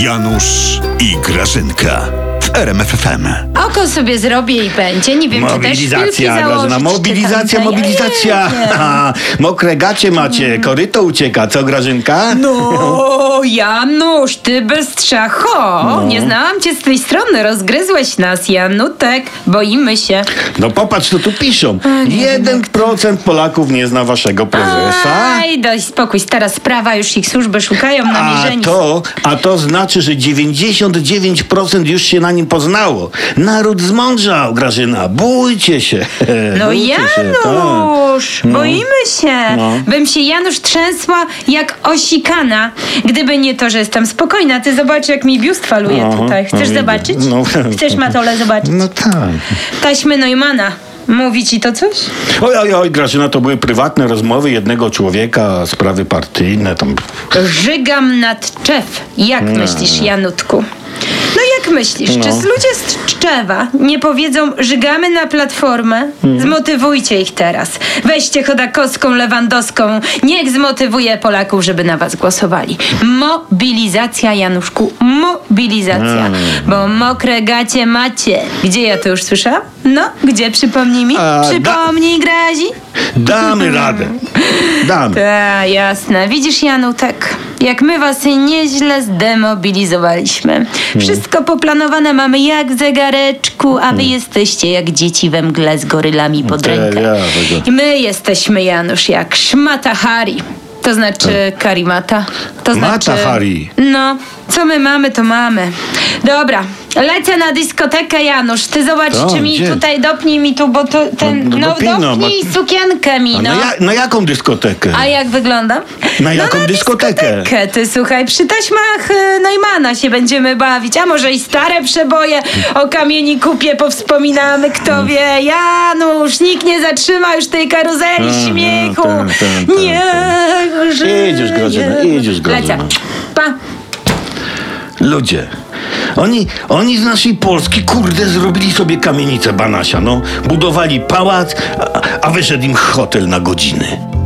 Janusz i Grażynka w RMFFM. Oko sobie zrobię i będzie. Nie wiem, czy też Mobilizacja, założyć, Grażyna, mobilizacja, mobilizacja. Ja nie Mokre gacie macie, koryto ucieka, co Grażynka? No, Janusz, ty bystrzacho. No. Nie znałam cię z tej strony. Rozgryzłeś nas, Janutek. Boimy się. No popatrz, co tu piszą. 1% Polaków nie zna waszego prezesa. Aj, daj spokój. Stara sprawa, już ich służby szukają A namierzeni. to, a to znaczy, że 99% już się na nim poznało. Naród zmądrzał, Grażyna. Bójcie się. No Bójcie się, tak. Janusz, boimy się. No. Bym się Janusz trzęsła jak osikana, gdyby nie to, że jestem spokojna. Ty zobacz, jak mi biust faluje Aha, tutaj. Chcesz no, zobaczyć? no. Chcesz Matole zobaczyć? No tak. Taśmy Neumana. Mówi ci to coś? Oj, oj, oj, Grażyna, to były prywatne rozmowy jednego człowieka, sprawy partyjne, tam... Żygam nad Czew. Jak myślisz, Janutku? No jak myślisz, czy No. ludzie z Tczewa nie powiedzą żygamy na platformę? Zmotywujcie ich teraz. Weźcie Chodakowską, Lewandowską. Niech zmotywuje Polaków, żeby na was głosowali. Mobilizacja, Januszku, mobilizacja. Mm. Bo mokre gacie macie. Gdzie ja to już słyszałam? No, gdzie? Przypomnij mi. A, da- Przypomnij, Grazi. Damy radę. Damy. Ta, jasne. Widzisz, Janutek, jak my was nieźle zdemobilizowaliśmy. Wszystko poplanowane mamy jak w zegareczku, a wy jesteście jak dzieci we mgle z gorylami pod Tak, rękę. ja tego- I my jesteśmy, Janusz, jak szmata Hari. To znaczy karimata. To Mata znaczy... Hari. No, co my mamy, to mamy. Dobra, lecę na dyskotekę, Janusz. Ty zobacz, To, czy mi gdzie? tutaj dopnij mi tu, bo to ten... No, No, a- dopnij sukienkę mi, A no. na, ja, na jaką dyskotekę? A jak wyglądam? Na jaką no, na dyskotekę? dyskotekę. Ty słuchaj, przy taśmach y, Neumana się będziemy bawić, a może i stare przeboje o kamieni kupie powspominamy, kto wie. Janusz, nikt nie zatrzyma już tej karuzeli Aha, śmiechu. tak, tak, tak, nie, Idziesz, Grażyna, idziesz, Grażyna. Lecę. Pa. Ludzie. Oni, oni z naszej Polski, kurde, zrobili sobie kamienicę Banasia, no. Budowali pałac, a, a wyszedł im hotel na godziny.